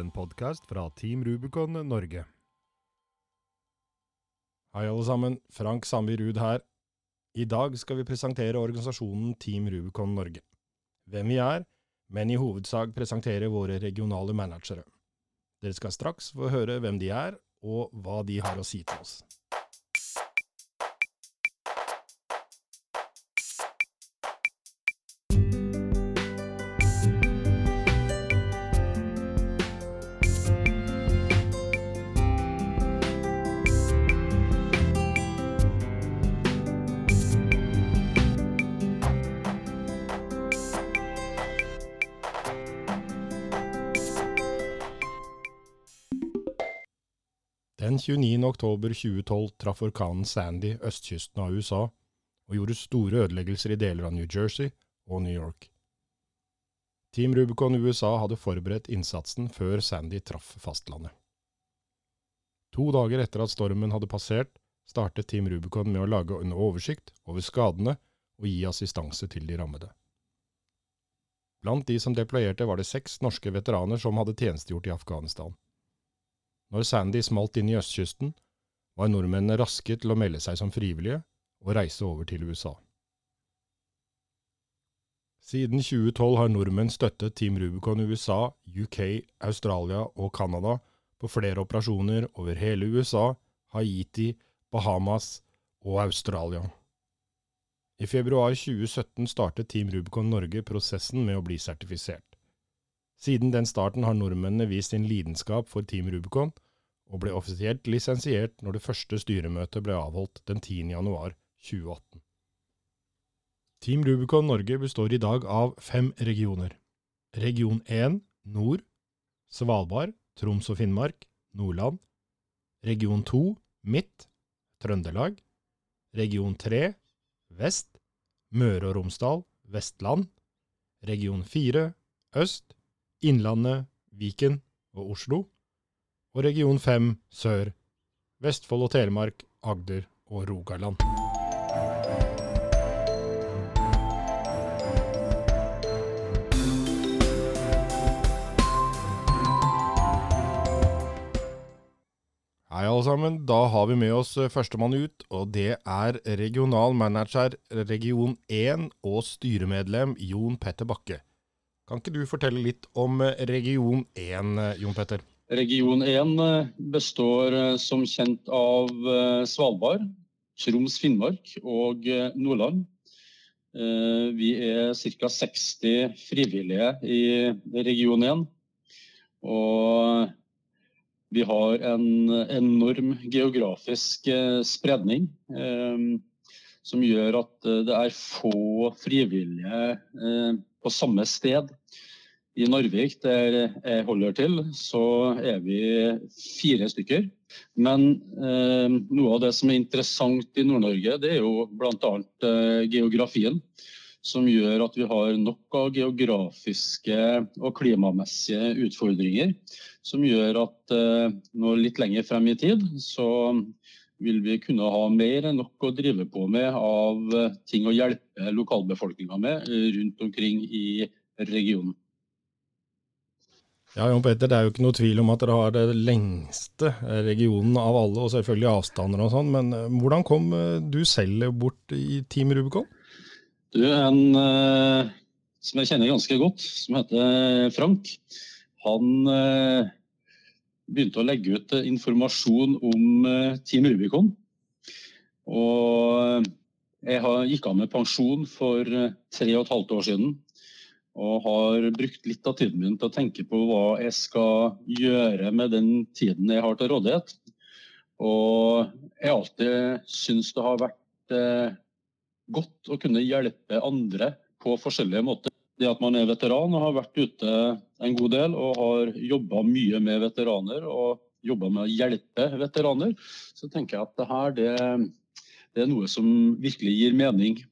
en podkast fra Team Rubicon Norge. Hei, alle sammen. Frank Sandby Ruud her. I dag skal vi presentere organisasjonen Team Rubicon Norge. Hvem vi er, men i hovedsak presentere våre regionale managere. Dere skal straks få høre hvem de er, og hva de har å si til oss. Den 29. oktober 2012 traff orkanen Sandy østkysten av USA og gjorde store ødeleggelser i deler av New Jersey og New York. Team Rubicon USA hadde forberedt innsatsen før Sandy traff fastlandet. To dager etter at stormen hadde passert, startet Team Rubicon med å lage en oversikt over skadene og gi assistanse til de rammede. Blant de som deployerte var det seks norske veteraner som hadde tjenestegjort i Afghanistan. Når Sandy smalt inn i østkysten, var nordmennene raske til å melde seg som frivillige og reise over til USA. Siden 2012 har nordmenn støttet Team Rubicon USA, UK, Australia og Canada på flere operasjoner over hele USA, Haiti, Bahamas og Australia. I februar 2017 startet Team Rubicon Norge prosessen med å bli sertifisert. Siden den starten har nordmennene vist sin lidenskap for Team Rubicon, og ble offisielt lisensiert når det første styremøtet ble avholdt den 10. januar 2018. Team Rubicon Norge består i dag av fem regioner. Region 1 nord, Svalbard, Troms og Finnmark, Nordland. Region 2 midt, Trøndelag. Region 3 vest, Møre og Romsdal, Vestland. Region 4 øst, Innlandet, Viken og Oslo. Og region 5 sør, Vestfold og Telemark, Agder og Rogaland. Hei alle sammen, da har vi med oss førstemann ut, og det er regional manager region 1 og styremedlem Jon Petter Bakke. Kan ikke du fortelle litt om region 1, Jon Petter? Region 1 består som kjent av Svalbard, Troms, Finnmark og Nordland. Vi er ca. 60 frivillige i region 1. Og vi har en enorm geografisk spredning som gjør at det er få frivillige på samme sted. I Narvik, der jeg holder til, så er vi fire stykker. Men eh, noe av det som er interessant i Nord-Norge, det er jo bl.a. Eh, geografien. Som gjør at vi har nok av geografiske og klimamessige utfordringer. Som gjør at eh, nå litt lenger frem i tid, så vil vi kunne ha mer enn nok å drive på med av ting å hjelpe lokalbefolkninga med rundt omkring i regionen. Ja, Jon Petter, Det er jo ikke noe tvil om at dere har det lengste regionen av alle, og selvfølgelig avstander og sånn. Men hvordan kom du selv bort i Team Rubicon? Du, En som jeg kjenner ganske godt, som heter Frank, han begynte å legge ut informasjon om uh, Team Rubicon. Og jeg gikk av med pensjon for tre og et halvt år siden og har brukt litt av tiden min til å tenke på hva jeg skal gjøre med den tiden jeg har til rådighet. Og jeg alltid syns det har vært eh, godt å kunne hjelpe andre på forskjellige måter. Det at man er veteran og har vært ute en god del og har jobba mye med veteraner og jobba med å hjelpe veteraner, så tenker jeg at det her det, det er noe som virkelig gir mening.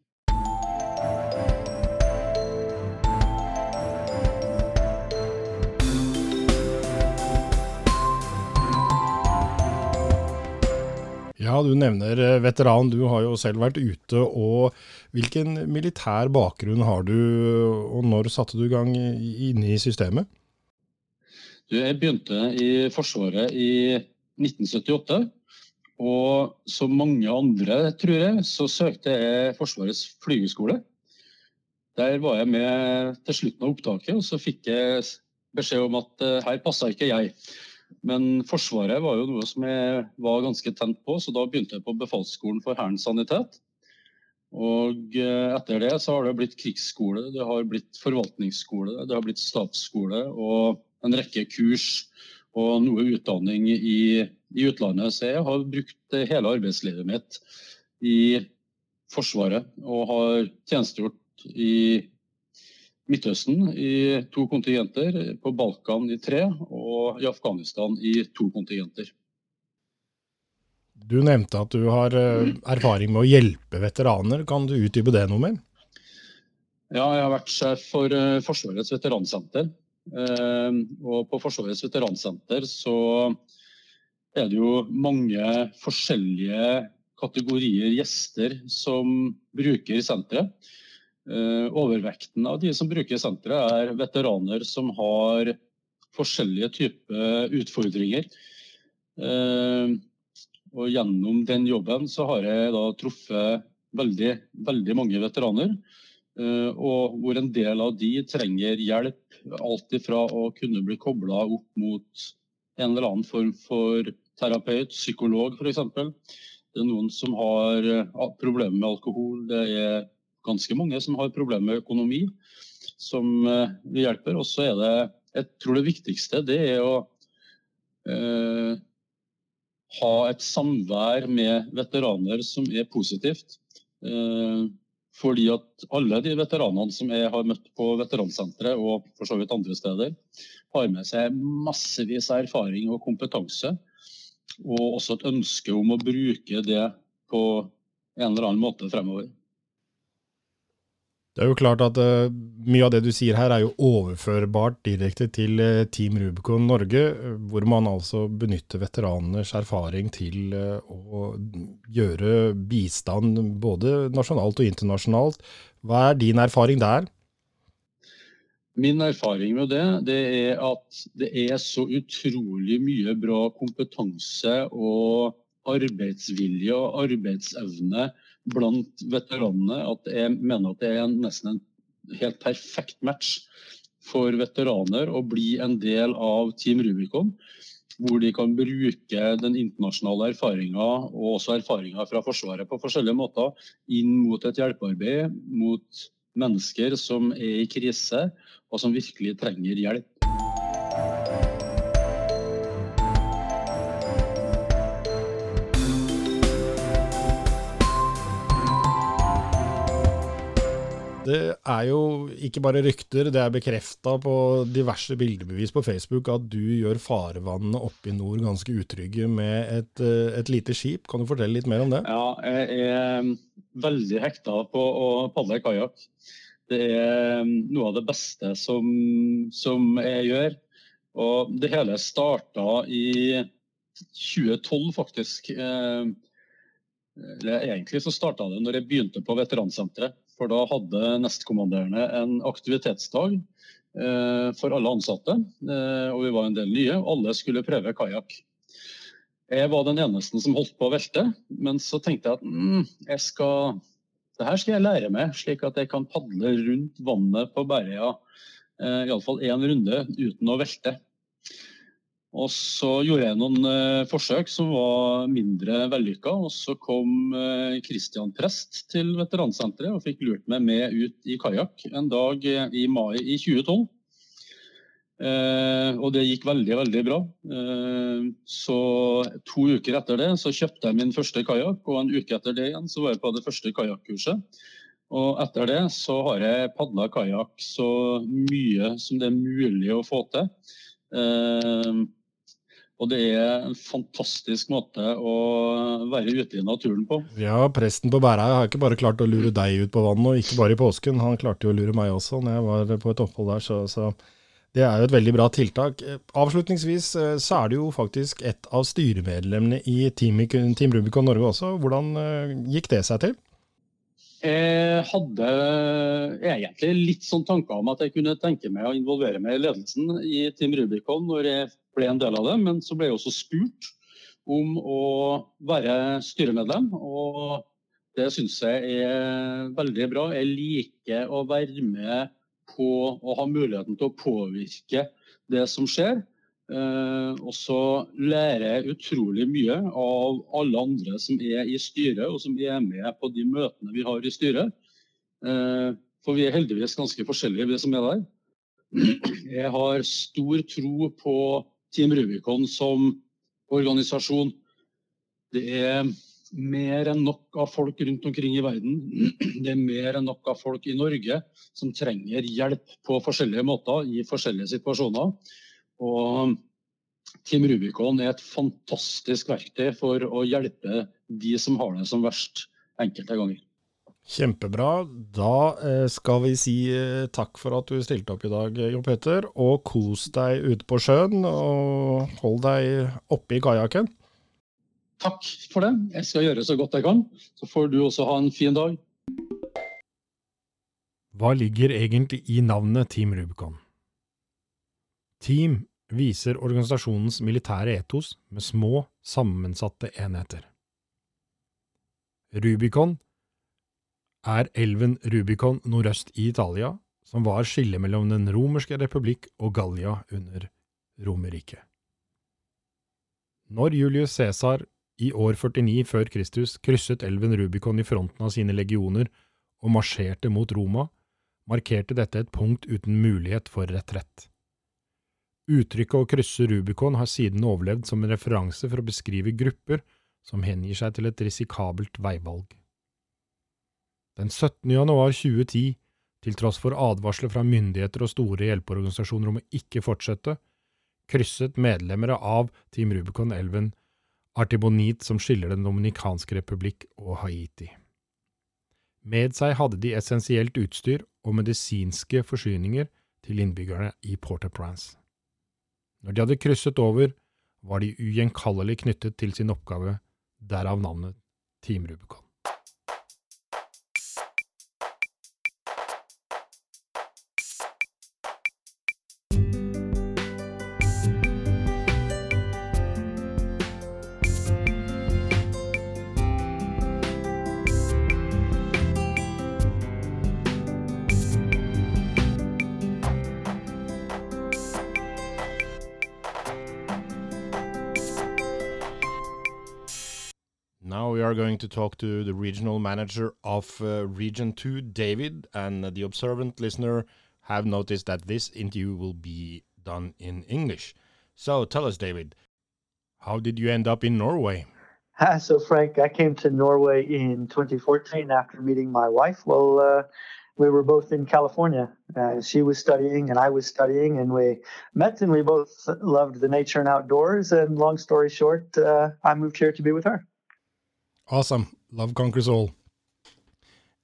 Ja, du nevner veteran. Du har jo selv vært ute. og Hvilken militær bakgrunn har du, og når satte du i gang inne i systemet? Jeg begynte i Forsvaret i 1978. Og som mange andre, tror jeg, så søkte jeg Forsvarets flygeskole. Der var jeg med til slutten av opptaket, og så fikk jeg beskjed om at uh, her passa ikke jeg. Men Forsvaret var jo noe som jeg var ganske tent på, så da begynte jeg på befalsskolen for Hærens sanitet. Og uh, etter det så har det blitt krigsskole, det har blitt forvaltningsskole, det har blitt stabsskole og en rekke kurs og noe utdanning i, i, utlandet. Så jeg har brukt hele arbeidslivet mitt i Forsvaret og har tjenestegjort i Midtøsten i to kontingenter, på Balkan i tre og i Afghanistan i to kontingenter. Du nevnte at du har eh, erfaring med å hjelpe veteraner. Kan du utdype det noe mer? Ja, jeg har vært sjef for eh, Forsvarets veteransenter Eh, og på Forsvarets veteransenter så er det jo mange forskjellige kategorier gjester som bruker senteret. Eh, overvekten av de som bruker senteret, er veteraner som har forskjellige typer utfordringer. Eh, og gjennom den jobben så har jeg da truffet veldig, veldig mange veteraner. Og hvor en del av de trenger hjelp Alt ifra å kunne bli kobla opp mot en eller annen form for terapeut, psykolog f.eks. Det er noen som har eh, problemer med alkohol. Det er ganske mange som har problemer med økonomi, som eh, vi hjelper. Og så er det Jeg tror det viktigste det er å eh, ha et samvær med veteraner som er positivt. Eh, fordi at alle de veteranene som jeg har møtt på veteransenteret og for så vidt andre steder, har med seg massevis av erfaring og kompetanse. Og også et ønske om å bruke det på en eller annen måte fremover. Det er jo klart at uh, Mye av det du sier her er jo overførbart direkte til uh, Team Rubicon Norge, uh, hvor man altså benytter veteraners erfaring til å gjøre bistand både nasjonalt og internasjonalt. Hva er din erfaring der? Min erfaring med det, det er at det er så utrolig mye bra kompetanse og arbeidsvilje og arbeidsevne blant veteranene at jeg mener at det er nesten en helt perfekt match for veteraner å bli en del av Team Rubicon. Hvor de kan bruke den internasjonale erfaringa og også erfaringa fra Forsvaret på forskjellige måter inn mot et hjelpearbeid mot mennesker som er i krise og som virkelig trenger hjelp. Det er jo ikke bare rykter, det er bekrefta på diverse bildebevis på Facebook at du gjør farevannene oppe i nord ganske utrygge med et, eh, et, lite skip. Kan du fortelle litt mer om det? Ja, jeg er veldig hekta på å padle kajakk. Det er noe av det beste som, som jeg gjør. Og det hele starta i 2012, faktisk. Eller egentlig så starta det når jeg begynte på veteransenteret. For da hadde nestkommanderende en aktivitetsdag eh, for alle ansatte. Eh, og vi var en del nye. og Alle skulle prøve kajakk. Jeg var den eneste som holdt på å velte, men så tenkte jeg at mm, jeg skal, det her skal jeg lære meg, slik at jeg kan padle rundt vannet på Bærøya eh, iallfall én runde uten å velte. Og så gjorde jeg noen uh, forsøk som var mindre vellykka. Og så kom uh, Christian Prest til veteransenteret og fikk lurt meg med ut i kajakk en dag uh, i mai i 2012. og det gikk veldig, veldig bra. så to uker etter det så kjøpte jeg min første kajakk, og en uke etter det igjen så var jeg på det første kajakkurset. Og etter det så har jeg padla kajakk så mye som det er mulig å få til. Uh, og det er en fantastisk måte å være ute i naturen på. Ja, presten på Bærøy har ikke bare klart å lure deg ut på vannet, og ikke bare i påsken. Han klarte jo å lure meg også når jeg var på et opphold der, så, så det er jo et veldig bra tiltak. Avslutningsvis eh, så er det jo faktisk et av styremedlemmene i Team, Team Rubicon Norge også. Hvordan eh, gikk det seg til? Jeg hadde egentlig litt sånn tanker om at jeg kunne tenke meg å involvere meg i ledelsen i Team Rubicon når jeg ble en del av det, men så ble jeg også spurt om å være styremedlem. Og det syns jeg er veldig bra. Jeg liker å være med på å ha muligheten til å påvirke det som skjer. Eh, og så lærer jeg utrolig mye av alle andre som er i styret, og som er med på de møtene vi har i styret. Eh, for vi er heldigvis ganske forskjellige, vi som er der. Jeg har stor tro på Team Rubicon som organisasjon. Det er mer enn nok av folk rundt omkring i verden. Det er mer enn nok av folk i Norge som trenger hjelp på forskjellige måter i forskjellige situasjoner. Og Team Rubicon er et fantastisk verktøy for å hjelpe de som har det som verst enkelte ganger. Kjempebra. Da eh, skal vi si eh, takk for at du stilte opp i dag, Jo Peter. Og kos deg ute på sjøen, og hold deg oppe i kajakken. Takk for det. Jeg skal gjøre så godt jeg kan. Så får du også ha en fin dag. Hva ligger egentlig i navnet Team Rubicon? Team viser organisasjonens militære etos med små, sammensatte enheter. Rubicon er elven Rubicon nordøst i Italia, som var skillet mellom Den romerske republikk og Gallia under Romerriket. Når Julius Cæsar i år 49 før Kristus krysset elven Rubicon i fronten av sine legioner og marsjerte mot Roma, markerte dette et punkt uten mulighet for retrett. Uttrykket å krysse Rubicon har siden overlevd som en referanse for å beskrive grupper som hengir seg til et risikabelt veivalg. Den 17. januar 2010, til tross for advarsler fra myndigheter og store hjelpeorganisasjoner om å ikke fortsette, krysset medlemmer av Team Rubicon elven Artibonit som skiller Den dominikanske republikk og Haiti. Med seg hadde de essensielt utstyr og medisinske forsyninger til innbyggerne i Port-au-Prince. Når de hadde krysset over, var de ugjenkallelig knyttet til sin oppgave, derav navnet Team Rubicon. Going to talk to the regional manager of uh, Region 2, David, and the observant listener have noticed that this interview will be done in English. So tell us, David, how did you end up in Norway? so, Frank, I came to Norway in 2014 after meeting my wife. Well, uh, we were both in California. Uh, she was studying and I was studying, and we met and we both loved the nature and outdoors. And long story short, uh, I moved here to be with her. Awesome. Love conquers all.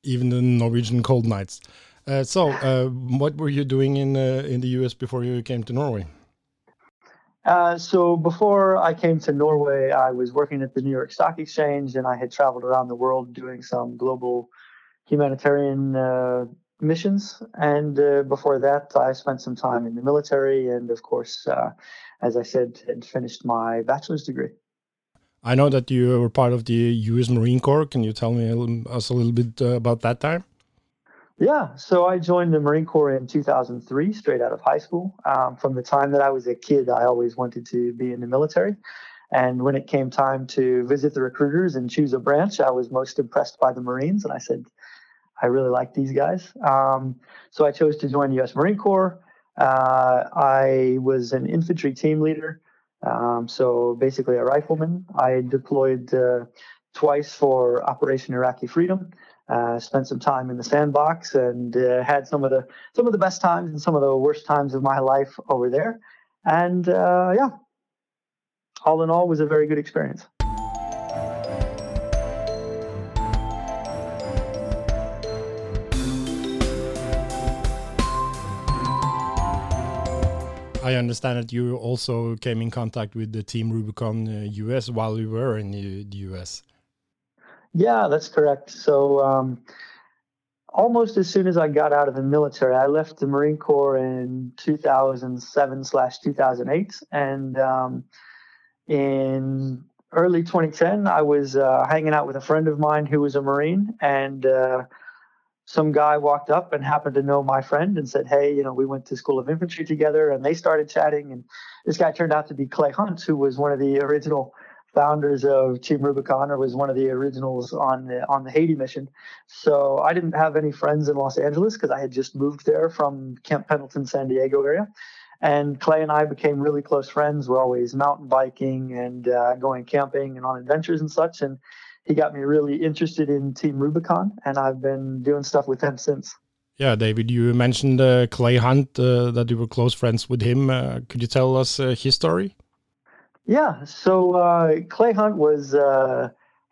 Even the Norwegian cold nights. Uh, so, uh, what were you doing in uh, in the US before you came to Norway? Uh, so before I came to Norway, I was working at the New York Stock Exchange, and I had traveled around the world doing some global humanitarian uh, missions. And uh, before that, I spent some time in the military, and of course, as I said, had finished my bachelor's degree. I know that you were part of the U.S. Marine Corps. Can you tell me us a little bit uh, about that time? Yeah, so I joined the Marine Corps in 2003, straight out of high school. Um, from the time that I was a kid, I always wanted to be in the military. And when it came time to visit the recruiters and choose a branch, I was most impressed by the Marines. And I said, I really like these guys. Um, so I chose to join the U.S. Marine Corps. Uh, I was an infantry team leader. Um, so basically, a rifleman. I deployed uh, twice for Operation Iraqi Freedom. Uh, spent some time in the sandbox and uh, had some of the some of the best times and some of the worst times of my life over there. And uh, yeah, all in all, was a very good experience. I understand that you also came in contact with the Team Rubicon uh, US while you were in the, the US. Yeah, that's correct. So um, almost as soon as I got out of the military. I left the Marine Corps in 2007 slash 2008, and um, in early 2010, I was uh, hanging out with a friend of mine who was a Marine, and uh, some guy walked up and happened to know my friend and said, "Hey, you know, we went to School of Infantry together," and they started chatting. And this guy turned out to be Clay Hunt, who was one of the original founders of Team Rubicon, or was one of the originals on the on the Haiti mission. So I didn't have any friends in Los Angeles because I had just moved there from Camp Pendleton, San Diego area. And Clay and I became really close friends. We're always mountain biking and uh, going camping and on adventures and such. And he got me really interested in Team Rubicon, and I've been doing stuff with them since. Yeah, David, you mentioned uh, Clay Hunt, uh, that you were close friends with him. Uh, could you tell us uh, his story? Yeah, so uh, Clay Hunt was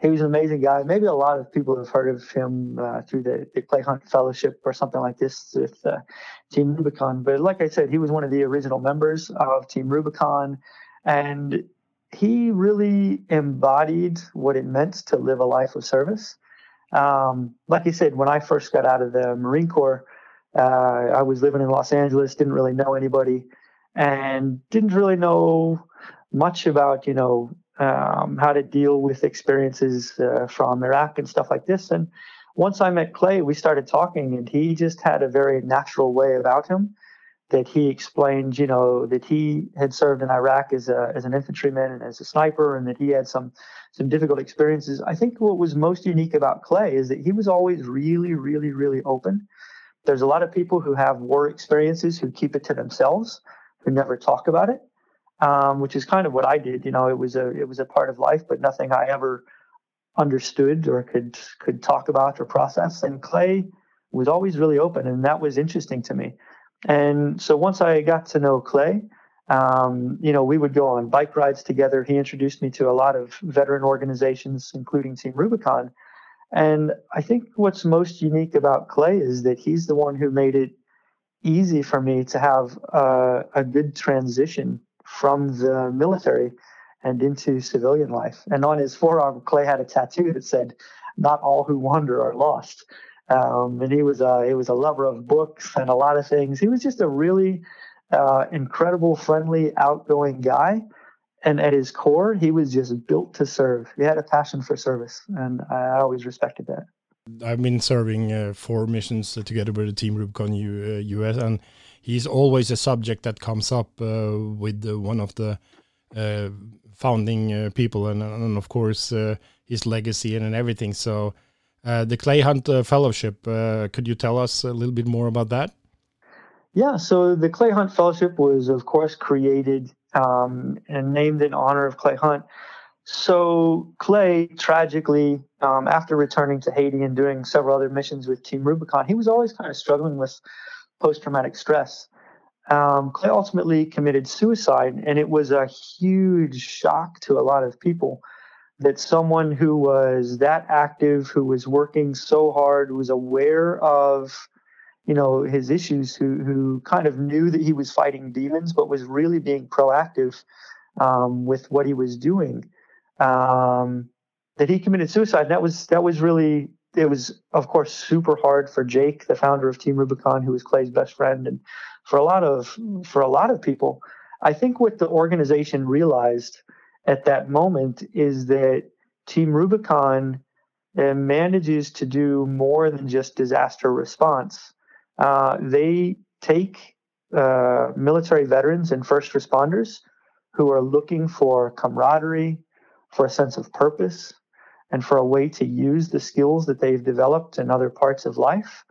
he was an amazing guy. Maybe a lot of people have heard of him uh, through the, the, Clay Hunt Fellowship or something like this with uh, Team Rubicon. But like I said, he was one of the original members of Team Rubicon, and he really embodied what it meant to live a life of service. Um, like I said, when I first got out of the Marine Corps, uh, I was living in Los Angeles, didn't really know anybody, and didn't really know much about you know um, how to deal with experiences uh, from Iraq and stuff like this. And once I met Clay, we started talking, and he just had a very natural way about him that he explained, you know, that he had served in Iraq as a as an infantryman and as a sniper, and that he had some some difficult experiences. I think what was most unique about Clay is that he was always really, really, really open. There's a lot of people who have war experiences who keep it to themselves, who never talk about it um, which is kind of what I did. You know, it was a it was a part of life, but nothing I ever understood or could could talk about or process. And Clay was always really open, and that was interesting to me. And so once I got to know Clay, um, you know, we would go on bike rides together. He introduced me to a lot of veteran organizations, including Team Rubicon. And I think what's most unique about Clay is that he's the one who made it easy for me to have uh, a good transition from the military and into civilian life. And on his forearm, Clay had a tattoo that said, "Not all who wander are lost." Um, and he was a he was a lover of books and a lot of things. He was just a really uh, incredible, friendly, outgoing guy. And at his core, he was just built to serve. He had a passion for service, and I always respected that. I've been serving uh, four missions together with the Team Rubicon U, uh, US, and he's always a subject that comes up uh, with uh, one of the uh, founding people, and, and, of course his legacy and, and everything. So, the Clay Hunt Fellowship, could you tell us a little bit more about that? Yeah, so the Clay Hunt Fellowship was, of course, created um, and named in honor of Clay Hunt. So Clay, tragically, um, after returning to Haiti and doing several other missions with Team Rubicon, he was always kind of struggling with post traumatic stress. Um, Clay ultimately committed suicide, and it was a huge shock to a lot of people that someone who was that active, who was working so hard, was aware of you know his issues, who who kind of knew that he was fighting demons, but was really being proactive um, with what he was doing. Um, that he committed suicide. That was that was really it was, of course, super hard for Jake, the founder of Team Rubicon, who was Clay's best friend, and for a lot of for a lot of people. I think what the organization realized at that moment is that Team Rubicon uh, manages to do more than just disaster response. Uh, they take uh, military veterans and first responders who are looking for camaraderie, for a sense of purpose, and for a way to use the skills that they've developed in other parts of life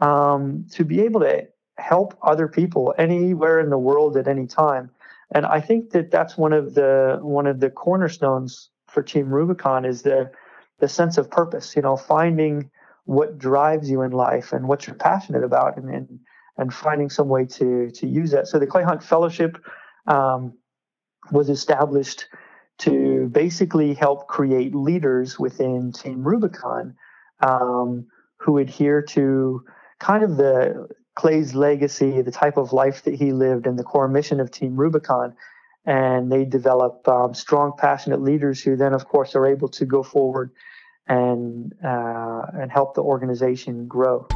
um, to be able to help other people anywhere in the world at any time. And I think that that's one of the one of the cornerstones for Team Rubicon is the the sense of purpose. You know, finding what drives you in life and what you're passionate about, and and, and finding some way to to use that. So the Clay Hunt Fellowship um, was established to basically help create leaders within Team Rubicon um, who adhere to kind of the Clay's legacy, the type of life that he lived, and the core mission of Team Rubicon. And they develop um, strong, passionate leaders who then, of course, are able to go forward and uh, and help the organization grow.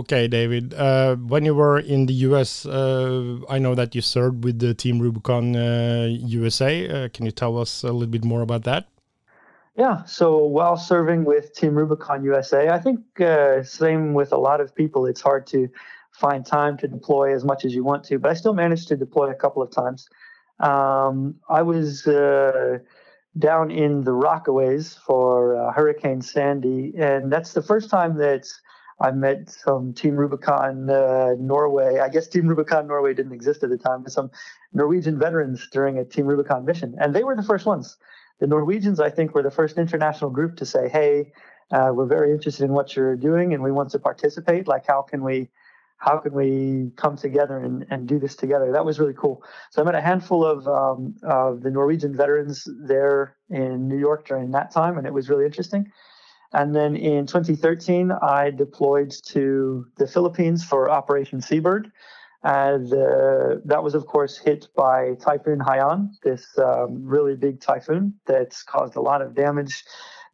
Okay, David. Uh, when you were in the US, uh, I know that you served with the Team Rubicon uh, USA. Uh, can you tell us a little bit more about that? Yeah, so while serving with Team Rubicon USA, I think uh, same with a lot of people, it's hard to find time to deploy as much as you want to, but I still managed to deploy a couple of times. Um, I was uh, down in the Rockaways for Hurricane Sandy, and that's the first time that I met some Team Rubicon uh, Norway. I guess Team Rubicon Norway didn't exist at the time, but some Norwegian veterans during a Team Rubicon mission, and they were the first ones. The Norwegians, I think, were the first international group to say, "Hey, uh, we're very interested in what you're doing, and we want to participate. Like, how can we how can we come together and, and do this together? That was really cool. So I met a handful of, um, of the Norwegian veterans there in New York during that time, and it was really interesting. And then in 2013, I deployed to the Philippines for Operation Seabird. And uh, that was, of course, hit by Typhoon Haiyan, this um, really big typhoon that's caused a lot of damage,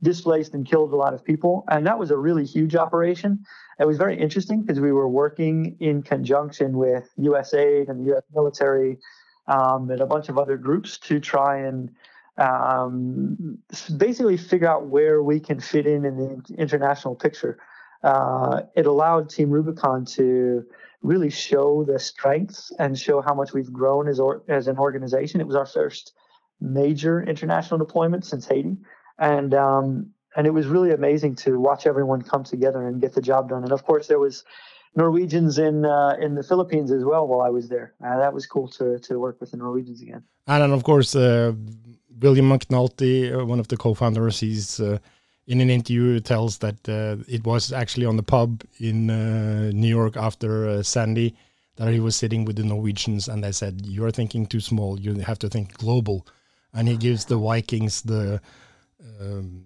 displaced and killed a lot of people. And that was a really huge operation. It was very interesting because we were working in conjunction with USAID and the U.S. military um, and a bunch of other groups to try and um, basically figure out where we can fit in in the international picture. Uh, it allowed Team Rubicon to really show the strengths and show how much we've grown as or, as an organization. It was our first major international deployment since Haiti, and um, and it was really amazing to watch everyone come together and get the job done. And of course, there was Norwegians in uh, in the Philippines as well while I was there. Uh, that was cool to to work with the Norwegians again. And then, of course, uh, William McNulty, uh, one of the co-founders, he's uh, in an interview tells that uh, it was actually on the pub in New York after Sandy that he was sitting with the Norwegians, and they said, "You are thinking too small. You have to think global." And he gives the Vikings the um,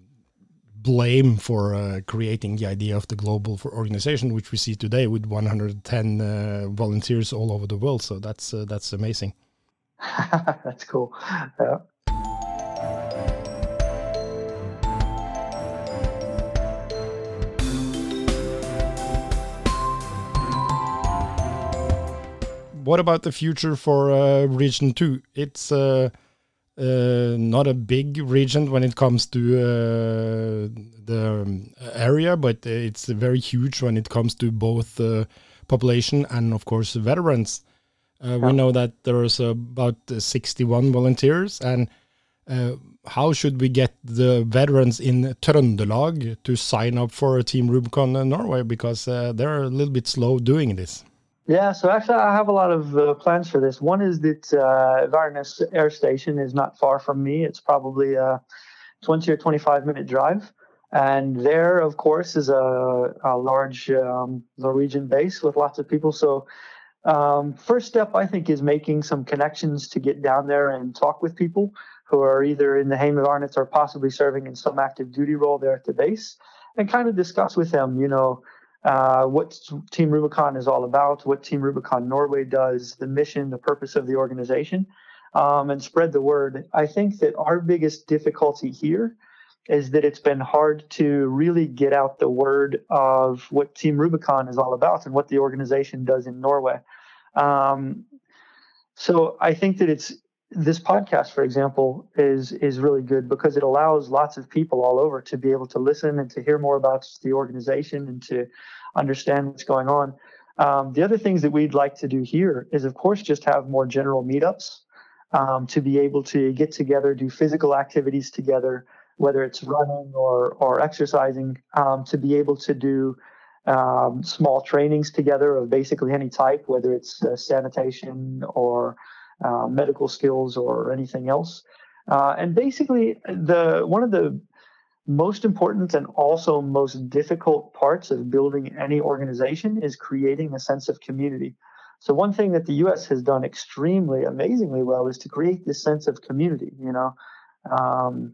blame for uh, creating the idea of the global for organization, which we see today with 110 uh, volunteers all over the world. So that's uh, that's amazing. that's cool. Yeah. What about the future for uh, Region Two? It's uh, uh, not a big region when it comes to uh, the um, area, but it's very huge when it comes to both uh, population and, of course, veterans. Uh, we know that there's about 61 volunteers, and uh, how should we get the veterans in Trøndelag to sign up for Team Rubicon Norway? Because uh, they're a little bit slow doing this. Yeah, so actually, I have a lot of uh, plans for this. One is that uh, Air Station is not far from me. It's probably a 20 or 25 minute drive. And there, of course, is a, a large um, Norwegian base with lots of people. So, um, first step, I think, is making some connections to get down there and talk with people who are either in the Heimevernet or possibly serving in some active duty role there at the base and kind of discuss with them, you know, uh, what Team Rubicon is all about, what Team Rubicon Norway does, the mission, the purpose of the organization, um, and spread the word. I think that our biggest difficulty here is that it's been hard to really get out the word of what Team Rubicon is all about and what the organization does in Norway. Um, so I think that it's this podcast, for example, is is really good because it allows lots of people all over to be able to listen and to hear more about the organization and to understand what's going on. Um, the other things that we'd like to do here is, of course, just have more general meetups um, to be able to get together, do physical activities together, whether it's running or or exercising, um, to be able to do um, small trainings together of basically any type, whether it's uh, sanitation or uh, medical skills or anything else. Uh, and basically, the one of the most important and also most difficult parts of building any organization is creating a sense of community. So one thing that the U.S. has done extremely amazingly well is to create this sense of community. You know, um,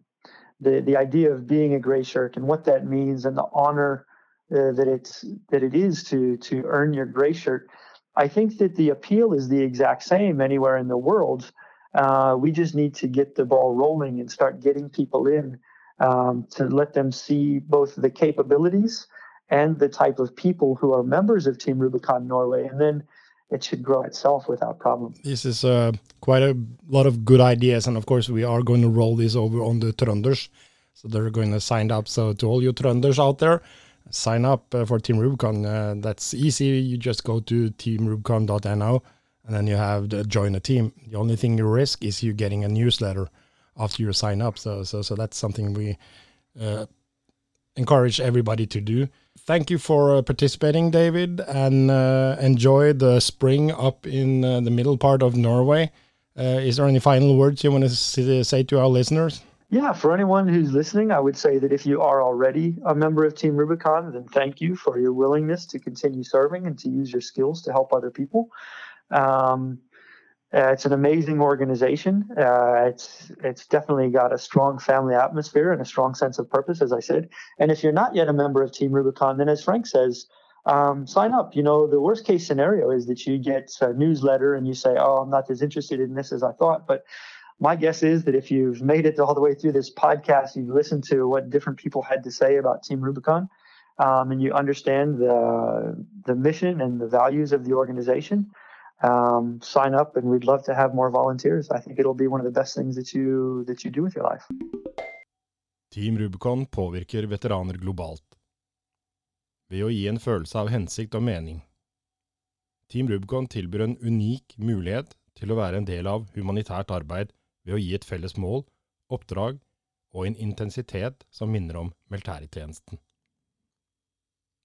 the the idea of being a gray shirt and what that means and the honor uh, that it's that it is to to earn your gray shirt I think that the appeal is the exact same anywhere in the world. Uh, we just need to get the ball rolling and start getting people in um, to let them see both the capabilities and the type of people who are members of Team Rubicon Norway. And then it should grow itself without problem. This is uh, quite a lot of good ideas, and of course we are going to roll this over on the Trønders, so they're going to sign up. So to all you Trønders out there, sign up uh, for Team Rubicon. Uh, that's easy. You just go to teamrubicon.no, and then you have the join a team. The only thing you risk is you getting a newsletter after you sign up. So so so that's something we uh, encourage everybody to do. Thank you for uh, participating, David, and uh, enjoy the spring up in uh, the middle part of Norway. Is there any final words you want to say to our listeners? Yeah, for anyone who's listening, I would say that if you are already a member of Team Rubicon, then thank you for your willingness to continue serving and to use your skills to help other people. Um, uh, it's an amazing organization. Uh, it's it's definitely got a strong family atmosphere and a strong sense of purpose, as I said. And if you're not yet a member of Team Rubicon, then as Frank says, um, sign up. You know, the worst case scenario is that you get a newsletter and you say, "Oh, I'm not as interested in this as I thought." But my guess is that if you've made it all the way through this podcast, you've listened to what different people had to say about Team Rubicon, um, and you understand the the mission and the values of the organization um, sign up, and we'd love to have more volunteers. I think it'll be one of the best things that you that you do with your life. Team Rubicon påvirker veteraner globalt ved å gi en følelse av hensikt og mening. Team Rubicon tilbyr en unik mulighet til å være en del av humanitært arbeid ved å gi et felles mål, oppdrag og en intensitet som minner om militærtjenesten.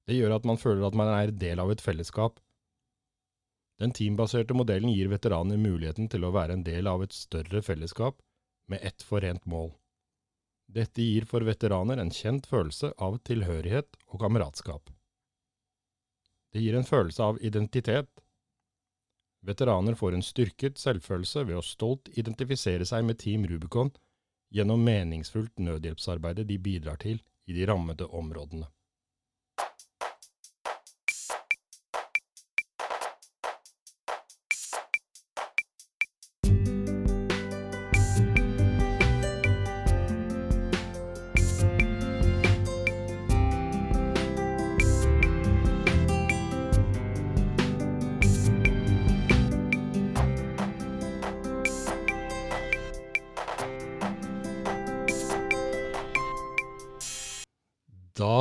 Det gjør at man føler at man er del av et fellesskap den teambaserte modellen gir veteraner muligheten til å være en del av et større fellesskap med ett forent mål. Dette gir for veteraner en kjent følelse av tilhørighet og kameratskap. Det gir en følelse av identitet. Veteraner får en styrket selvfølelse ved å stolt identifisere seg med Team Rubicon gjennom meningsfullt nødhjelpsarbeidet de bidrar til i de rammede områdene.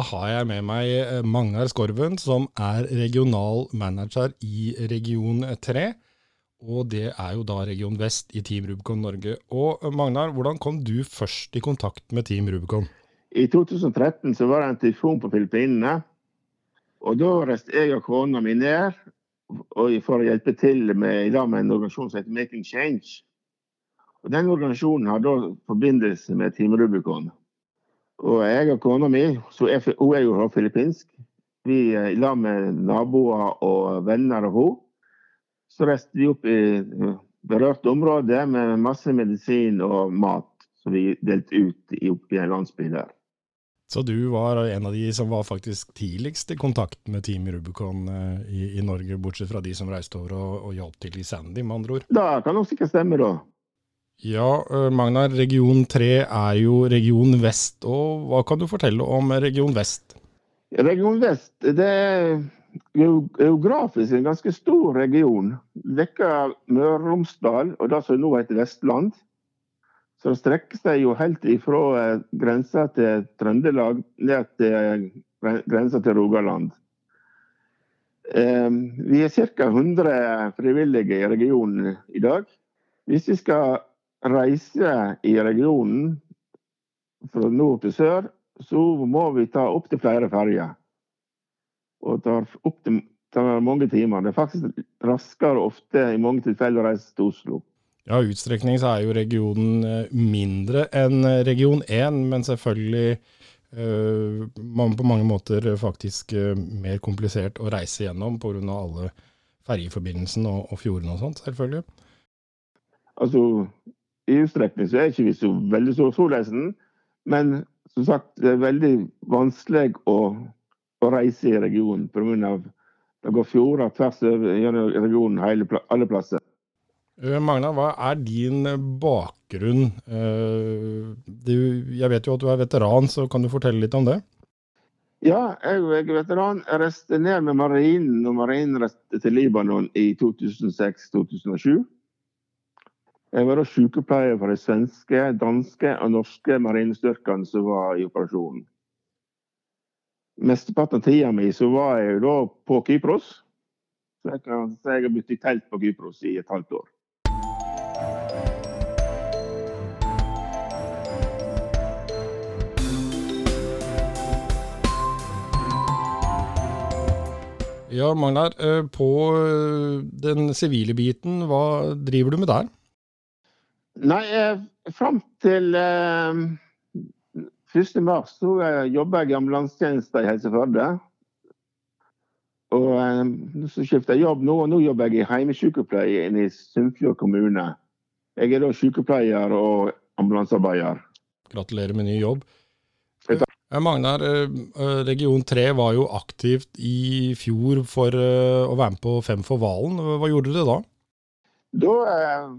Har jeg med meg eh, Magnar Skorven, som er regional manager i region 3. Og det er jo da region vest i Team Rubicon Norge. Og eh, Magnar, hvordan kom du først i kontakt med Team Rubicon? I 2013 så var det en tyfon på Filippinene. Og da reiste jeg og kona mi ned for å hjelpe til med, med en organisasjon som heter Making Change. Og Den organisasjonen har da forbindelse med Team Rubicon. Og jeg og kona mi, er, hun er jo filippinsk, vi i lag med naboer og venner av henne, så reiste vi opp i berørt område med masse medisin og mat som vi delte ut i, opp i en landsby der. Så du var en av de som var faktisk tidligst i kontakt med Team Rubicon eh, i, i Norge, bortsett fra de som reiste over og, og hjalp til i Sandy, med andre ord? Da kan nok sikkert stemme, da. Ja, Magnar, region 3 er jo region vest. og Hva kan du fortelle om region vest? Region vest det er geografisk en ganske stor region. Dekker Møre og Romsdal og det som nå heter Vestland. Så det strekker seg jo helt ifra grensa til Trøndelag ned til grensa til Rogaland. Vi er ca. 100 frivillige i regionen i dag. Hvis vi skal reise i regionen fra nord til sør, så må vi ta opptil flere ferger. Og tar opp til tar mange timer. Det er faktisk raskere ofte i mange tilfeller å reise til Oslo. Ja, utstrekning så er jo regionen eh, mindre enn region 1, men selvfølgelig uh, på mange måter faktisk mer komplisert å reise gjennom pga. alle ferjeforbindelsene og, og fjordene og sånt, selvfølgelig. Altså, i utstrekning så er ikke vi så veldig så solreisen. Men som sagt, det er veldig vanskelig å, å reise i regionen pga. det går fjorder tvers gjennom regionen hele, alle plasser. Eh, Magna, hva er din bakgrunn? Eh, du, jeg vet jo at du er veteran, så kan du fortelle litt om det? Ja, jeg er veteran. Jeg reiste ned med marinen når marinen reiste til Libanon i 2006-2007. Jeg var da sykepleier for de svenske, danske og norske marinestyrkene som var i operasjonen. Mesteparten av tida mi så var jeg da på Kypros. Så jeg kan si jeg har bodd i telt på Kypros i et halvt år. Ja, Magnar, eh, på eh, den sivile biten, hva driver du med der? Nei, eh, fram til eh, 1. mars så eh, jobba jeg i ambulansetjeneste i Helse Førde. Og eh, så skifta jeg jobb nå, og nå jobber jeg i heimesykepleie i Sunnfjord kommune. Jeg er da sykepleier og ambulansearbeider. Gratulerer med ny jobb. Takk. Magnar, eh, eh, Region 3 var jo aktivt i fjor for eh, å være med på Fem for hvalen. Hva gjorde dere da? Da eh,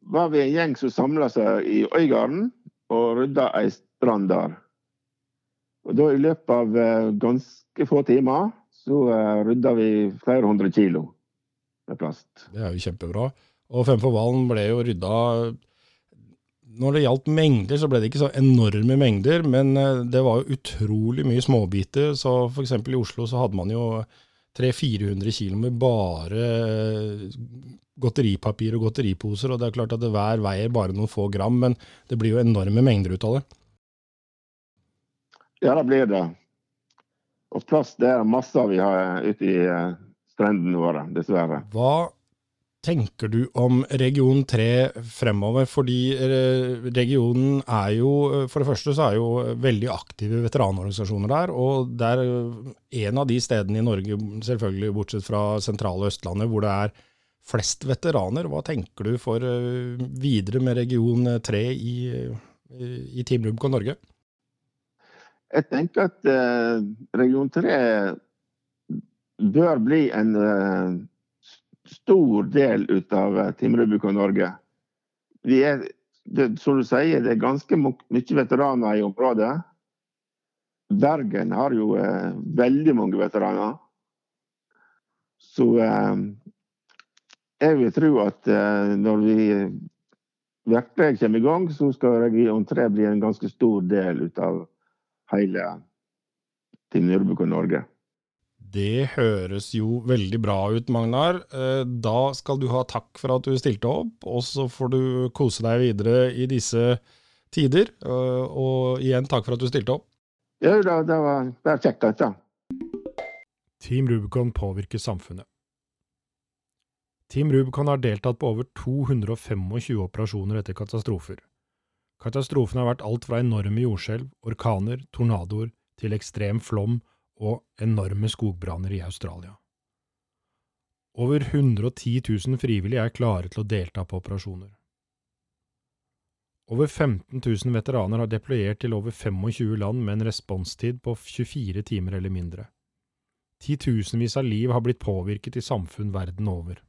var vi en gjeng som samla seg i Øygarden og rydda ei strand der. Og da i løpet av eh, ganske få timer så eh, rydda vi flere hundre kilo med plast. Det er jo kjempebra. Og Fem for hvalen ble jo rydda Når det gjaldt mengder, så ble det ikke så enorme mengder, men eh, det var jo utrolig mye småbiter. Så f.eks. i Oslo så hadde man jo 300-400 kilo med bare eh, godteripapir og godteriposer, og det er klart at det hver veier bare noen få gram, men det blir jo enorme mengder ut av det. Ja, det blir det. Og plast det er masse vi har ute i eh, strendene våre, dessverre. Hva tenker du om region 3 fremover? Fordi eh, regionen er jo, eh, for det første så er jo veldig aktive veteranorganisasjoner der, og det er eh, en av de stedene i Norge, selvfølgelig bortsett fra sentrale Østlandet, hvor det er flest veteraner. Hva tenker du for videre med region 3 i, i, Team Rubicon Norge? Jeg tenker at region 3 bør bli en stor del ut av eh, og Norge. Vi er, det, som du sier, det er ganske mye veteraner i området. Bergen har jo eh, veldig mange veteraner. Så eh, jeg vil tro at eh, når vi virkelig kommer i gang, så skal region 3 bli en ganske stor del ut av hele Team Norge. Det høres jo veldig bra ut, Magnar. Eh, Da skal du ha takk for at du stilte opp, og så får du kose deg videre i disse tider. Eh, Og igjen takk for at du stilte opp. Ja, det, var, det var kjekt. Team Rubicon påvirker samfunnet. Team Rubicon har deltatt på over 225 operasjoner etter katastrofer. Katastrofene har vært alt fra enorme jordskjelv, orkaner, tornadoer til ekstrem flom og enorme skogbranner i Australia. Over 110 000 frivillige er klare til å delta på operasjoner. Over 15 000 veteraner har deployert til over 25 land med en responstid på 24 timer eller mindre. Titusenvis av liv har blitt påvirket i samfunn verden over.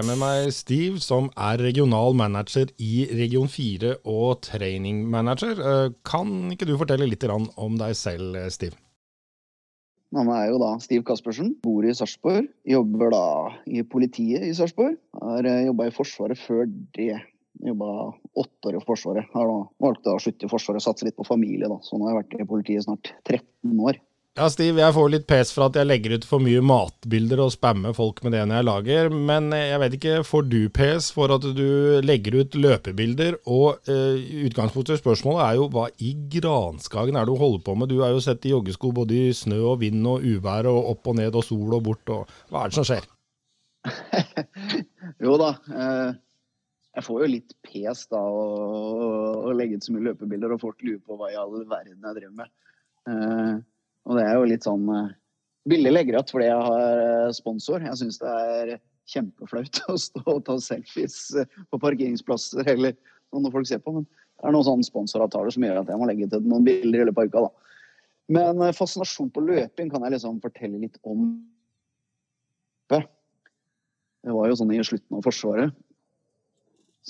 Har jeg med meg Steve, som er regional manager i region 4 og training manager. Eh, Kan ikke du fortelle litt om deg selv, eh, Steve? Navnet er jo da Stiv Kaspersen, bor i Sarpsborg. Jobber da i politiet i Sarpsborg. Har jobba i Forsvaret før det. Jobba åtte år i Forsvaret. Har da valgt å slutte i Forsvaret og satse litt på familie, da. Så nå har jeg vært i politiet snart 13 år. Ja, Steve, jeg får litt pes for at jeg legger ut for mye matbilder og spammer folk med det når jeg lager, men eh, jeg vet ikke, får du pes for at du legger ut løpebilder? Og eh, utgangspunktet til spørsmålet er jo hva i granskagen er det du holder på med? Du er jo sett i joggesko både i snø og vind og uvær og opp og ned og sol og bort, og hva er det som skjer? jo da. Eh, jeg får jo litt pes da å legge ut så mye løpebilder, og folk lurer på hva i all verden jeg driver med. Eh, og det er jo litt sånn eh, billig legger igjen fordi jeg har eh, sponsor. Jeg syns det er kjempeflaut å stå og ta selfies eh, på parkeringsplasser eller sånn når folk ser på. Men det er noen sånne sponsoravtaler som gjør at jeg må legge til noen bilder i løpet av uka. da. Men fascinasjon på løping kan jeg liksom fortelle litt om. Det var jo sånn i slutten av Forsvaret.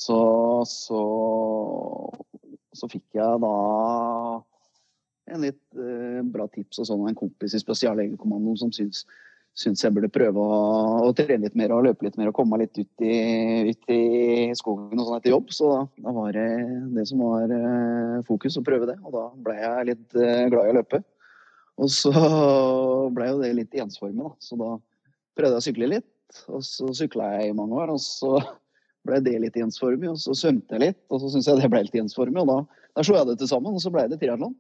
Så, så, så fikk jeg da en litt eh, bra tips og sånn og en kompis i Spesiallegekommandoen som syns, syns, jeg burde prøve å, å, trene litt mer og løpe litt mer og komme meg litt ut i, ut i skogen og sånn etter jobb. Så da, da, var det det som var eh, fokus, å prøve det. Og da ble jeg litt eh, glad i å løpe. Og så ble jo det litt ensformig, da. Så da prøvde jeg å sykle litt. Og så sykla jeg i mange år, og så ble det litt ensformig. Og så svømte jeg litt, og så syntes jeg det ble litt ensformig. Og da, da slo jeg det til sammen, og så ble det triatlon.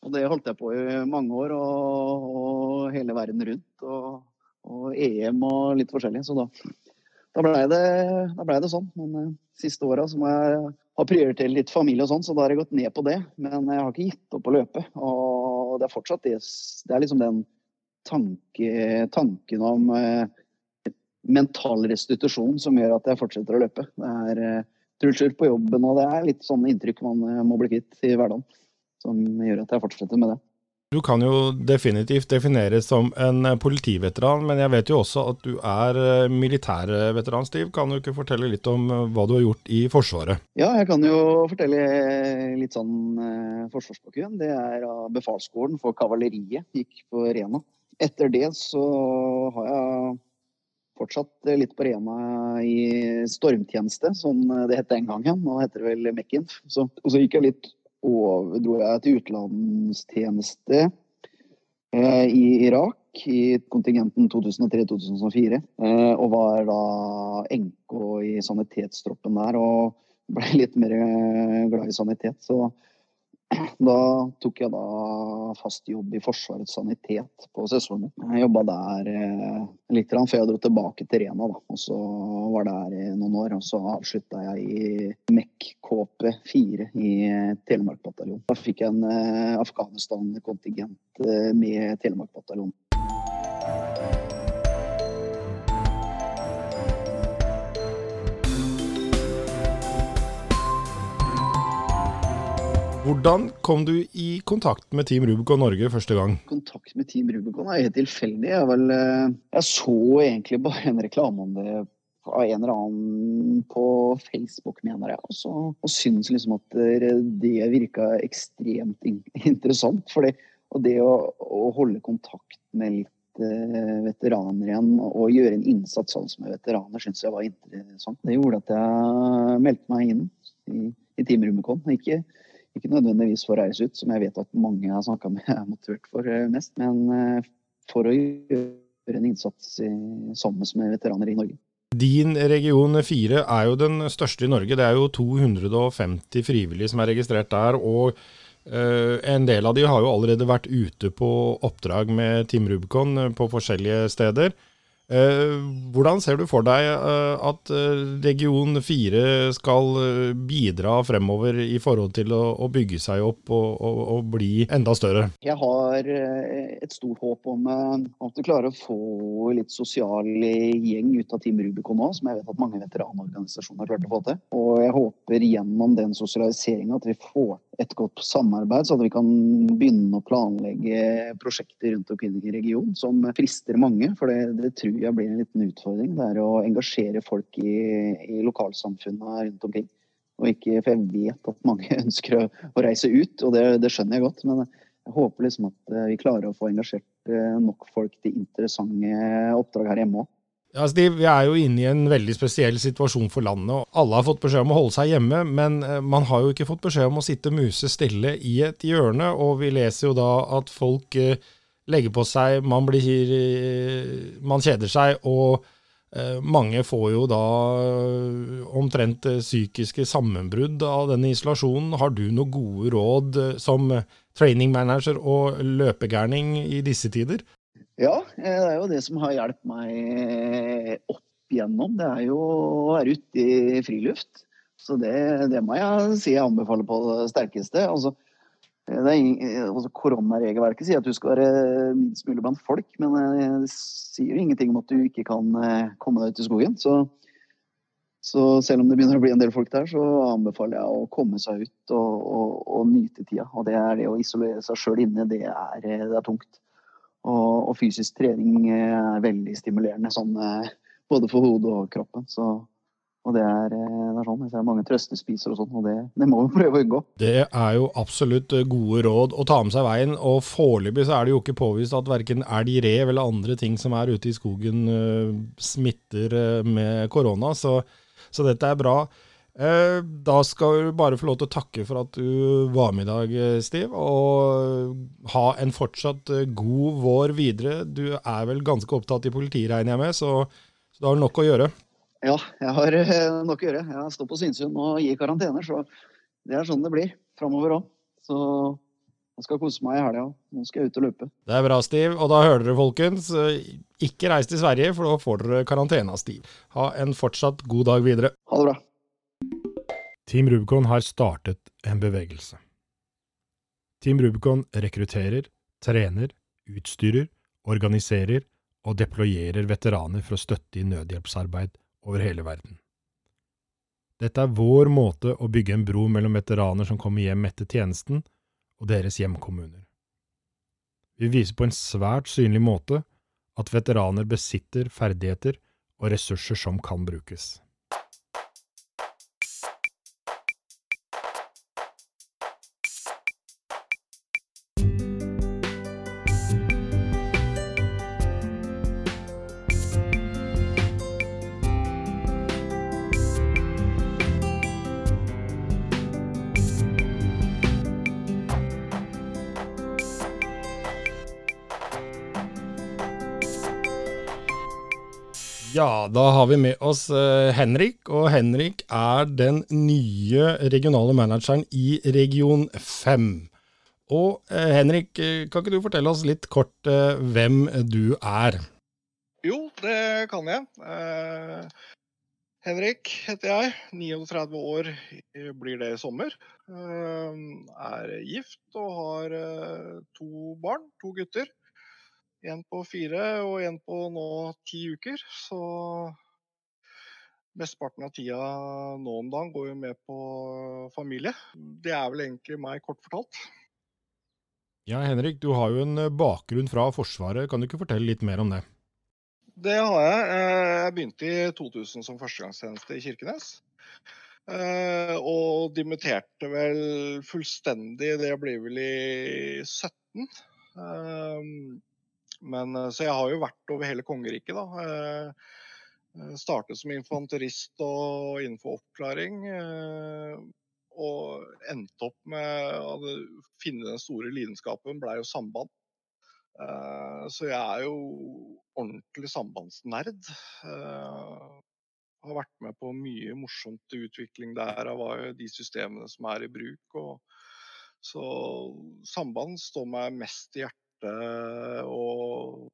Og det holdt jeg på i mange år, og, og hele verden rundt. Og, og, EM og litt forskjellig. Så da, da blei det, ble det sånn. Men de uh, siste åra må jeg ha prioritert litt familie og sånn, så da har jeg gått ned på det. Men jeg har ikke gitt opp å løpe. Og det er fortsatt det. Det er liksom den tanke, tanken om uh, mental restitusjon som gjør at jeg fortsetter å løpe. Det er trusler på jobben, og det er litt sånne inntrykk man uh, må bli kvitt i hverdagen som gjør at jeg fortsetter med det. Du kan jo definitivt defineres som en politiveteran, men jeg vet jo også at du er eh, militærveteran, Stiv. Kan du ikke fortelle litt om eh, hva du har gjort i Forsvaret? Ja, jeg kan jo fortelle litt sånn eh, forsvarsbakgrunn. Det er av befalsskolen for kavaleriet, gikk på Rena. Etter det så har jeg fortsatt litt på Rena i stormtjeneste, som det het den gangen. Nå heter det vel Mekken. Så, og så gikk jeg litt overdro jeg til utenlandstjeneste eh, i Irak i kontingenten 2003-2004. Eh, og var da enke i sanitetstroppen der og ble litt mer glad i sanitet. Så da tok jeg da fast jobb i Forsvarets sanitet på sesongen. Jeg jobba der eh, litt før jeg dro tilbake til Rena. Da. Og så var der i noen år. Og så avslutta jeg i MEC KP4 i Telemark bataljon. Da fikk jeg en eh, Afghanistan-kontingent eh, med Telemark bataljon. Hvordan kom du i kontakt med Team Rubicon Norge første gang? Kontakt med Team Rubicon er helt tilfeldig. Jeg, vel, eh, jeg så egentlig bare en reklame om det av en eller annen på Facebook, mener jeg. Også, og syntes liksom at det virka ekstremt interessant. For det, og det å, å, holde kontakt med litt eh, veteraner igjen og gjøre en innsats sånn som veteraner, syns jeg var interessant. Det gjorde at jeg meldte meg inn i, i Team Rubicon. Ikke, ikke nødvendigvis for å reise ut, som jeg vet at mange jeg har snakka med er motivert for eh, mest, men eh, for å gjøre en innsats sammen med veteraner i Norge. Din region 4 er jo den største i Norge. Det er jo 250 frivillige som er registrert der. og uh, En del av de har jo allerede vært ute på oppdrag med Team Rubicon på forskjellige steder. Eh, hvordan ser du for deg eh, at eh, region 4 skal bidra fremover i forhold til å bygge seg opp og, og, og bli enda større? Jeg har et stort håp om at vi klarer å få litt sosial gjeng ut av Team Rubicon nå, som jeg vet at mange veteranorganisasjoner har klart å få til. Og jeg håper gjennom den sosialiseringa at vi får et godt samarbeid, så at vi kan begynne å planlegge prosjekter rundt omkring i regionen som frister mange. For det, det tror jeg blir en liten utfordring. Det er å engasjere folk i, i lokalsamfunnet rundt omkring. Ikke, for jeg vet at mange ønsker å, å reise ut, og det, det, skjønner jeg godt. Men jeg håper liksom at eh, vi klarer å få engasjert eh, nok folk til interessante oppdrag her hjemme òg. Ja, de, Vi er jo inne i en veldig spesiell situasjon for landet. og Alle har fått beskjed om å holde seg hjemme, men eh, man har jo ikke fått beskjed om å sitte musestille i et hjørne. Og vi leser jo da at folk eh, legger på seg, man, blir, eh, man kjeder seg, og mange får jo da omtrent psykiske sammenbrudd av denne isolasjonen. Har du noen gode råd som training manager og løpegærning i disse tider? Ja, eh, det er jo det som har hjulpet meg opp igjennom. Det er jo å være ute i friluft. Så det, det, må jeg si jeg anbefaler på det sterkeste. Altså, det er ingen, altså Koronaregelverket sier at du skal være minst mulig blant folk, men det sier jo ingenting om at du ikke kan komme deg ut i skogen. Så, så, selv om det begynner å bli en del folk der, så anbefaler jeg å komme seg ut og, og, og nyte tida. Og det er det å isolere seg sjøl inne, det er, det er tungt. Og, og, fysisk trening er veldig stimulerende, sånn, både for hodet og kroppen. Så og det er, eh, det er sånn. Jeg ser mange trøstespiser og sånn, og det, det, må vi prøve å unngå. Det er jo absolutt eh, gode råd å ta med seg veien, og foreløpig så er det jo ikke påvist at verken elg, rev eller andre ting som er ute i skogen smitter med korona, så, så, dette er bra. Uh, da skal du bare få lov til å takke for at du var med i dag, Stiv, og ha en fortsatt god vår videre. Du er vel ganske opptatt i politiet, regner jeg med, så, så du har nok å gjøre. Ja, jeg har eh, nok å gjøre. Jeg står på Synsund og gir karantener, så det er sånn det blir framover òg. Så jeg skal kose meg i helga. Nå skal jeg ut og løpe. Det er bra, Stiv. Og da hører dere, folkens. Ikke reis til Sverige, for da får dere karantene av Stiv. Ha en fortsatt god dag videre. Ha det bra. Team Rubicon har startet en bevegelse. Team Rubicon rekrutterer, trener, utstyrer, organiserer og deployerer veteraner for å støtte i nødhjelpsarbeid over hele verden. Dette er vår måte å bygge en bro mellom veteraner som kommer hjem etter tjenesten, og deres hjemkommuner. Vi viser på en svært synlig måte at veteraner besitter ferdigheter og ressurser som kan brukes. Ja, da har vi med oss uh, Henrik. Og Henrik er den nye regionale manageren i Region 5. Og uh, Henrik, eh, kan ikke du fortelle oss litt kort hvem du er? Jo, det kan jeg. Henrik heter jeg. 39 år blir det i sommer. er gift og har to barn, to gutter. En på fire og en på nå ti uker. Så mesteparten av tida nå om dagen går jo med på familie. Det er vel egentlig meg, kort fortalt. Ja, Henrik, du har jo en eh, bakgrunn fra Forsvaret. Kan du ikke fortelle litt mer om det? Det har jeg. Eh, jeg begynte i 2000 som førstegangstjeneste i Kirkenes. Eh, og dimitterte vel fullstendig, det blir vel i 17. Men, eh, så jeg har jo vært over hele kongeriket, da. Eh, eh, startet som infanterist og innenfor oppklaring. Og endte opp med å finne den store lidenskapen, blei jo samband. Så jeg er jo ordentlig sambandsnerd. Har vært med på mye morsomt utvikling der av de systemene som er i bruk. Så samband står meg mest i hjertet og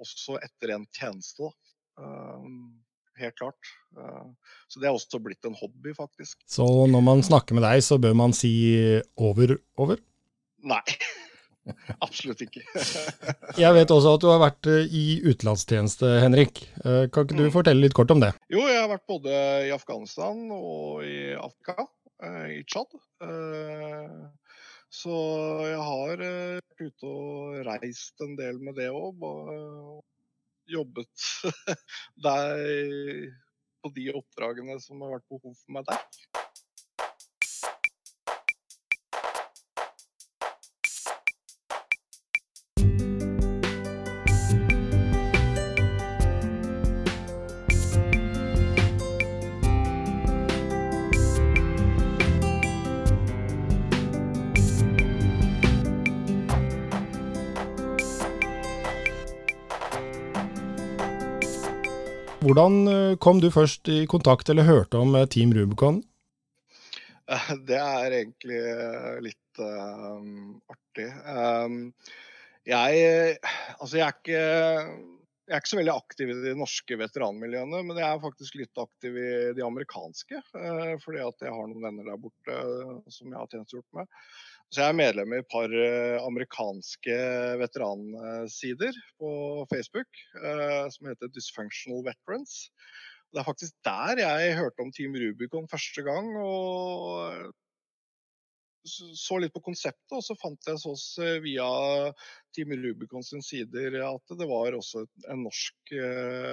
også etter en tjeneste. Ehm, helt klart. Ehm, så det er også blitt en hobby, faktisk. Så når man snakker med deg, så bør man si over, over? Nei. Absolutt ikke. jeg vet også at du har vært eh, i utenlandstjeneste, Henrik. Eh, kan ikke du mm. fortelle litt kort om det? Jo, jeg har vært både i Afghanistan og i Afrika, eh, i Tsjad. Så jeg har eh, vært ute og reist en del med det òg. Jobbet der på de oppdragene som har vært behov for meg der. Hvordan eh, kom du først i kontakt eller hørte om eh, Team Rubicon? Det er egentlig eh, litt um, artig. Um, jeg Altså, jeg er ikke jeg er ikke så veldig aktiv i de norske veteranmiljøene, men jeg er faktisk litt aktiv i de amerikanske. Uh, fordi at jeg har noen venner der borte som jeg har tjenestegjort med. Så jeg er medlem i et par amerikanske veteransider på Facebook som heter Dysfunctional Veterans. Det er faktisk der jeg hørte om Team Rubicon første gang. og så litt på konseptet, og så fant jeg oss eh, via Team Rubicon sin sider at det var også en norsk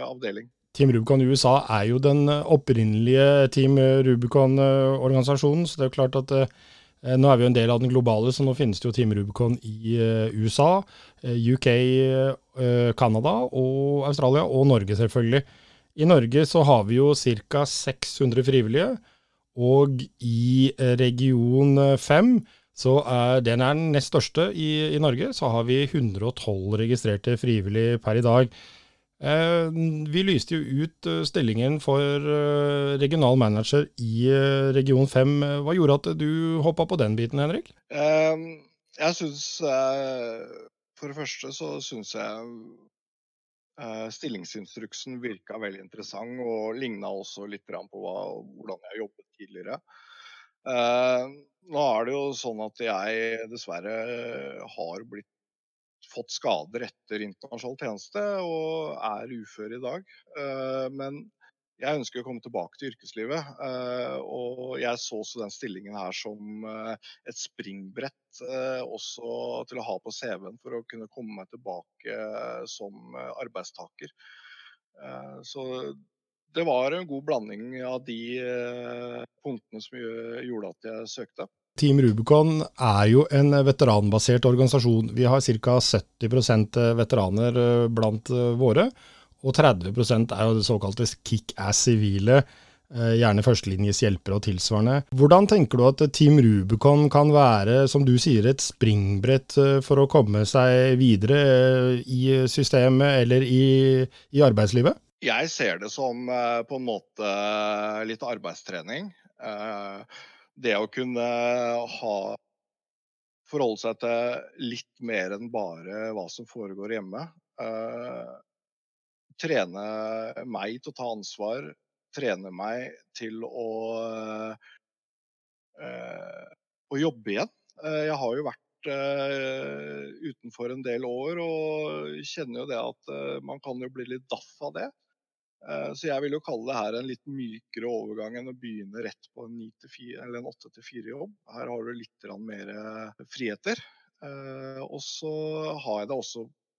avdeling. Team Rubicon i USA er jo den opprinnelige Team Rubicon-organisasjonen, så det er jo klart at nå er vi jo en del av den globale, så nå finnes det jo Team Rubicon i uh, USA, UK, Canada og Australia, og Norge selvfølgelig. I Norge så har vi jo ca. 600 frivillige. Og i eh, region 5, eh, så er den er den nest største i, i, Norge, så har vi 112 registrerte frivillige per i dag. Eh, vi lyste jo ut eh, stillingen for regional manager i region 5. Hva gjorde at du hoppa på den biten, Henrik? Eh, jeg syns For det første så syns jeg Eh, stillingsinstruksen virka veldig interessant og ligna også litt på hvordan jeg jobbet tidligere. Nå er det jo sånn at jeg dessverre har blitt, fått skader etter internasjonal tjeneste og er ufør i dag. Uh, men jeg ønsker å komme tilbake til yrkeslivet. Eh, og jeg så også den stillingen her som eh, et springbrett eh, også til å ha på CV-en for å kunne komme meg tilbake som arbeidstaker. Så det var en god blanding av de punktene som gjorde at jeg søkte. Team Rubicon er jo en veteranbasert organisasjon. Vi har ca. 70% veteraner blant våre. Og 30 er jo det såkalte kickass sivile, eh, gjerne førstelinjes hjelpere og tilsvarende. Hvordan tenker du at Team Rubicon kan være, som du sier, et springbrett eh, for å komme seg videre eh, i systemet eller i, i arbeidslivet? Jeg ser det som på en måte litt arbeidstrening. Det å kunne ha forholde seg til litt mer enn bare hva som foregår hjemme trene meg til å ta ansvar, trene meg til å, eh, å jobbe igjen. Eh, jeg har jo vært øh, utenfor en del år og kjenner jo det at øh, man kan jo bli litt daff av det. Så jeg vil jo kalle det her en litt mykere overgang enn å begynne rett på en, 8-4-jobb. Her har du litt mer friheter. Og så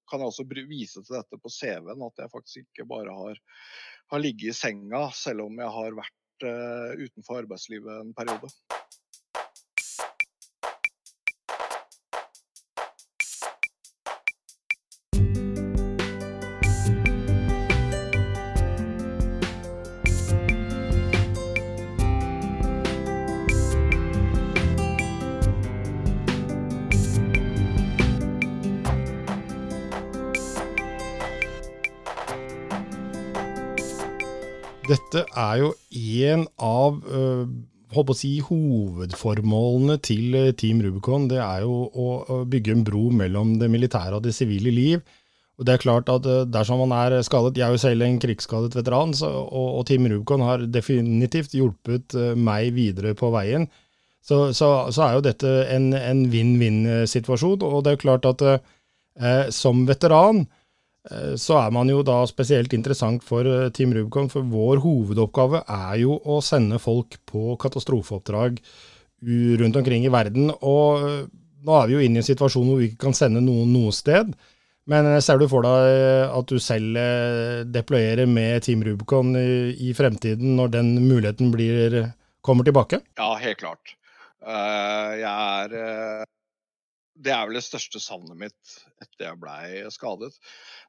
kan jeg også vise til dette på CV-en, at jeg faktisk ikke bare har, har ligget i senga selv om jeg har vært uh, utenfor arbeidslivet en periode. Dette er jo en av uh, si, hovedformålene til Team Rubicon. Det er jo å, å, bygge en bro mellom det militære og det sivile liv. Og det er klart at Dersom man er skadet Jeg er jo selv en krigsskadet veteran, så, og, og, Team Rubicon har definitivt hjulpet meg videre på veien. Så, så, så er jo dette en vinn-vinn-situasjon. Og det er klart at som veteran Eh, så er man jo da spesielt interessant for eh, Team Rubicon, for vår hovedoppgave er jo å sende folk på katastrofeoppdrag rundt omkring i verden. Og eh, nå er vi jo inne i en situasjon hvor vi ikke kan sende noen noe sted. Men ser du for deg at du selv deployerer med Team Rubicon i, i fremtiden, når den muligheten blir, kommer tilbake? Ja, helt klart. Jeg er det er vel det største savnet mitt etter jeg blei skadet.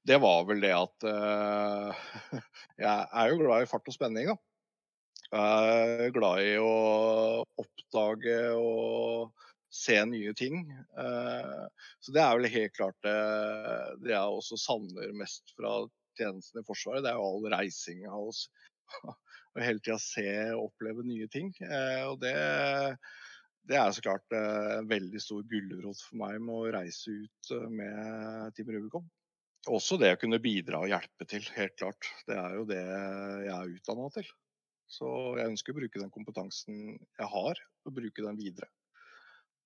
Det var vel det at uh, Jeg er jo glad i fart og spenning, da. Jeg er glad i å oppdage og se nye ting. Uh, så det er vel helt klart det, det jeg også savner mest fra tjenesten i Forsvaret. Det er jo all reisinga og, og hele tida se og oppleve nye ting. Uh, og det det er så klart en veldig stor gulrot for meg med å reise ut med Team Rubicon. Også det å kunne bidra og hjelpe til, helt klart. Det er jo det jeg er utdanna til. Så jeg ønsker å bruke den kompetansen jeg har, og bruke den videre.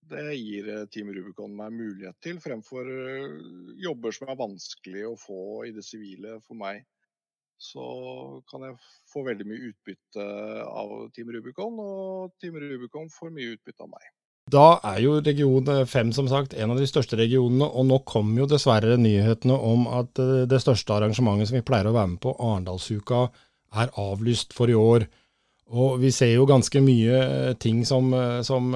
Det gir eh, Team Rubicon meg mulighet til, fremfor eh, jobber som er vanskelig å få i det sivile for meg. Så kan jeg få veldig mye utbytte av Team Rubicon, og Team Rubicon får mye utbytte av meg. Da er jo region 5 som sagt en av de største regionene, og nå kommer jo dessverre nyhetene om at eh, det største arrangementet som vi pleier å være med på, Arendalsuka, er avlyst for i år. Og vi ser jo ganske mye eh, ting som, eh, som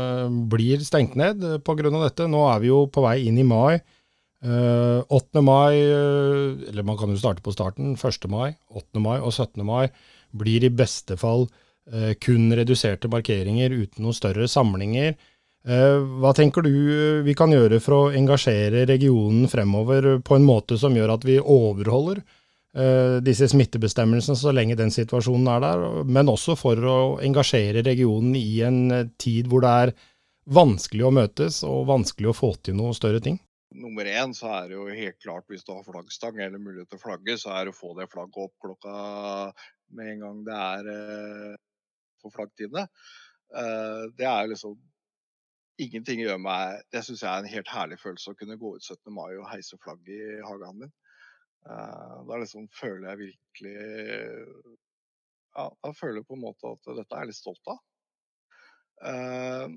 blir stengt ned pga. dette. Nå er vi jo på vei inn i mai. 8. mai, eller man kan jo starte på starten, 1. mai, 8. mai og 17. mai blir i beste fall kun reduserte markeringer uten noen større samlinger. Eh, hva tenker du eh, vi kan gjøre for å engasjere regionen fremover på en måte som gjør at vi overholder eh, disse smittebestemmelsene så lenge den situasjonen er der, men også for å engasjere regionen i en tid hvor det er vanskelig å møtes og vanskelig å få til noe større ting? Nummer én så er det jo helt klart hvis du har flaggstang eller mulighet til å flagge, så er det å få det flagget opp klokka med en gang det er på flaggtidene. Det er liksom ingenting gjør meg Det syns jeg er en helt herlig følelse å kunne gå ut 17. mai og heise flagget i hagen min. Uh, da liksom føler jeg virkelig Ja, da føler jeg på en måte at dette er jeg litt stolt av. Uh,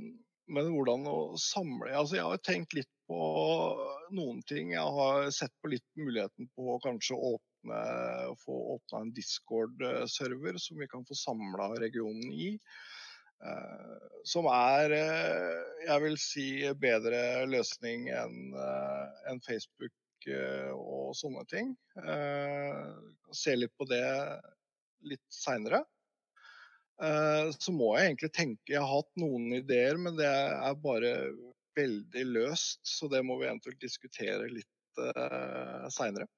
men hvordan å samle altså Jeg har tenkt litt på noen ting. Jeg har sett på litt muligheten på å kanskje åpne, få åpna en Discord-server som vi kan få samla regionen i. Eh, som er, eh, jeg vil si, bedre løsning enn eh, Facebook og sånne ting. Se litt på det litt seinere. Så må jeg egentlig tenke Jeg har hatt noen ideer, men det er bare veldig løst. Så det må vi eventuelt diskutere litt seinere.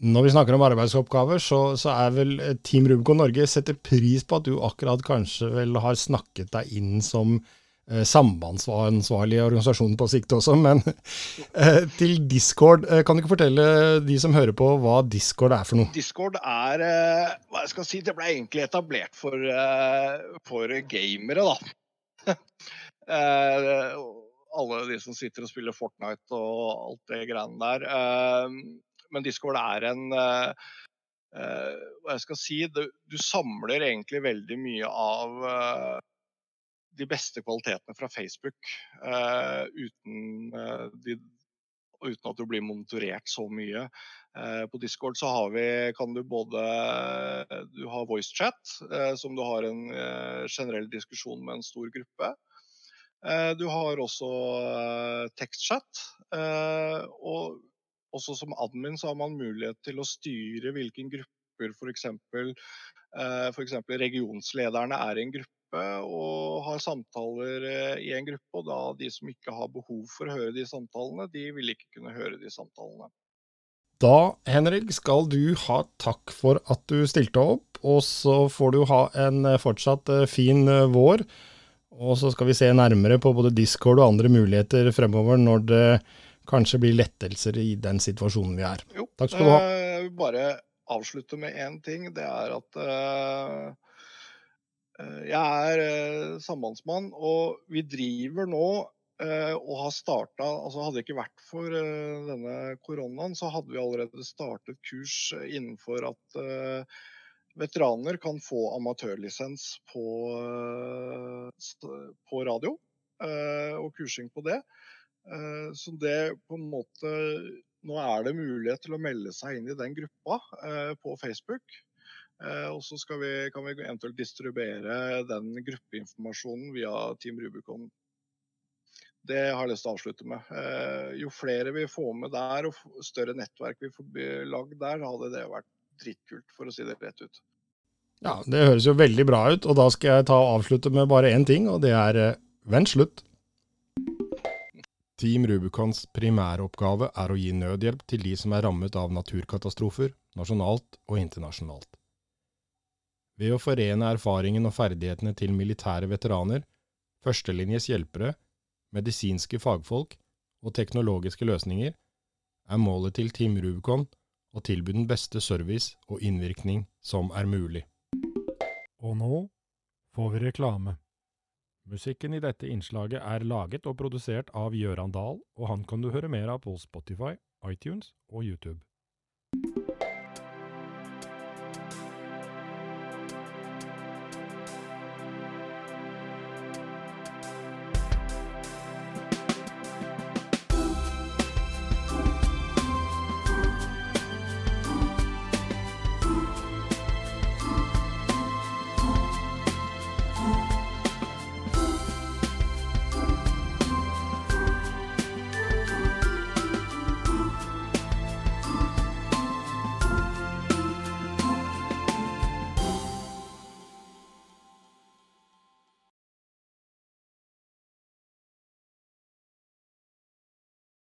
Når vi snakker om arbeidsoppgaver, så, så, er vel eh, Team Rubicon Norge setter pris på at du akkurat kanskje vel har snakket deg inn som eh, sambandsansvarlig i organisasjonen på sikt også, men eh, til Discord, eh, kan du ikke fortelle de som hører på hva Discord er for noe? Discord er hva jeg skal si, Det ble egentlig etablert for, for gamere, da. alle de som sitter og spiller Fortnite og alt det greiene der men Discord er en uh, Hva jeg skal si du, du, samler egentlig veldig mye av uh, de beste kvalitetene fra Facebook uten, de, uten at du blir monitorert så mye. På Discord så har vi, kan du både du har voicechat, som du har en generell diskusjon med en stor gruppe. Du har også tekstchat. Og også som admin så har man mulighet til å styre hvilken grupper f.eks. Eh, regionslederne er i en gruppe og har samtaler eh, i en gruppe. Og da de som ikke har behov for å høre de samtalene, de vil ikke kunne høre de samtalene. Da, Henrik, skal du ha takk for at du stilte opp, og så får du ha en eh, fortsatt eh, fin vår. Og så skal vi se nærmere på både Discord og andre muligheter fremover når det kanskje blir lettelser i den situasjonen vi er. Jo, Takk skal du ha. Jeg eh, vil bare avslutte med én ting. Det er at uh, jeg er sambandsmann, og vi driver nå og har starta altså Hadde det ikke vært for denne koronaen, så hadde vi allerede startet kurs innenfor at veteraner kan få amatørlisens på, på radio, og kursing på det. Eh, så det på en måte Nå er det mulighet til å melde seg inn i den gruppa eh, på Facebook. Eh, og så kan vi eventuelt distribuere den gruppeinformasjonen via Team Rubicon. Det har jeg lyst til å avslutte med. Jo flere vi får med der, og større nettverk vi får lagd der, hadde det vært dritkult, for å si det rett ut. Ja, det høres jo veldig bra ut, og da skal jeg ta og avslutte med bare én ting, og det er vent slutt. Team Rubicons primæroppgave er å gi nødhjelp til de som er rammet av naturkatastrofer, nasjonalt og internasjonalt. Ved å forene erfaringen og ferdighetene til militære veteraner, førstelinjes hjelpere, medisinske fagfolk og teknologiske løsninger, er målet til Team Rubicon å tilby den beste service og innvirkning som er mulig. Og nå får vi reklame. Musikken i dette innslaget er laget og produsert av Gjøran Dahl, og han kan du høre mer av på Spotify, iTunes og YouTube.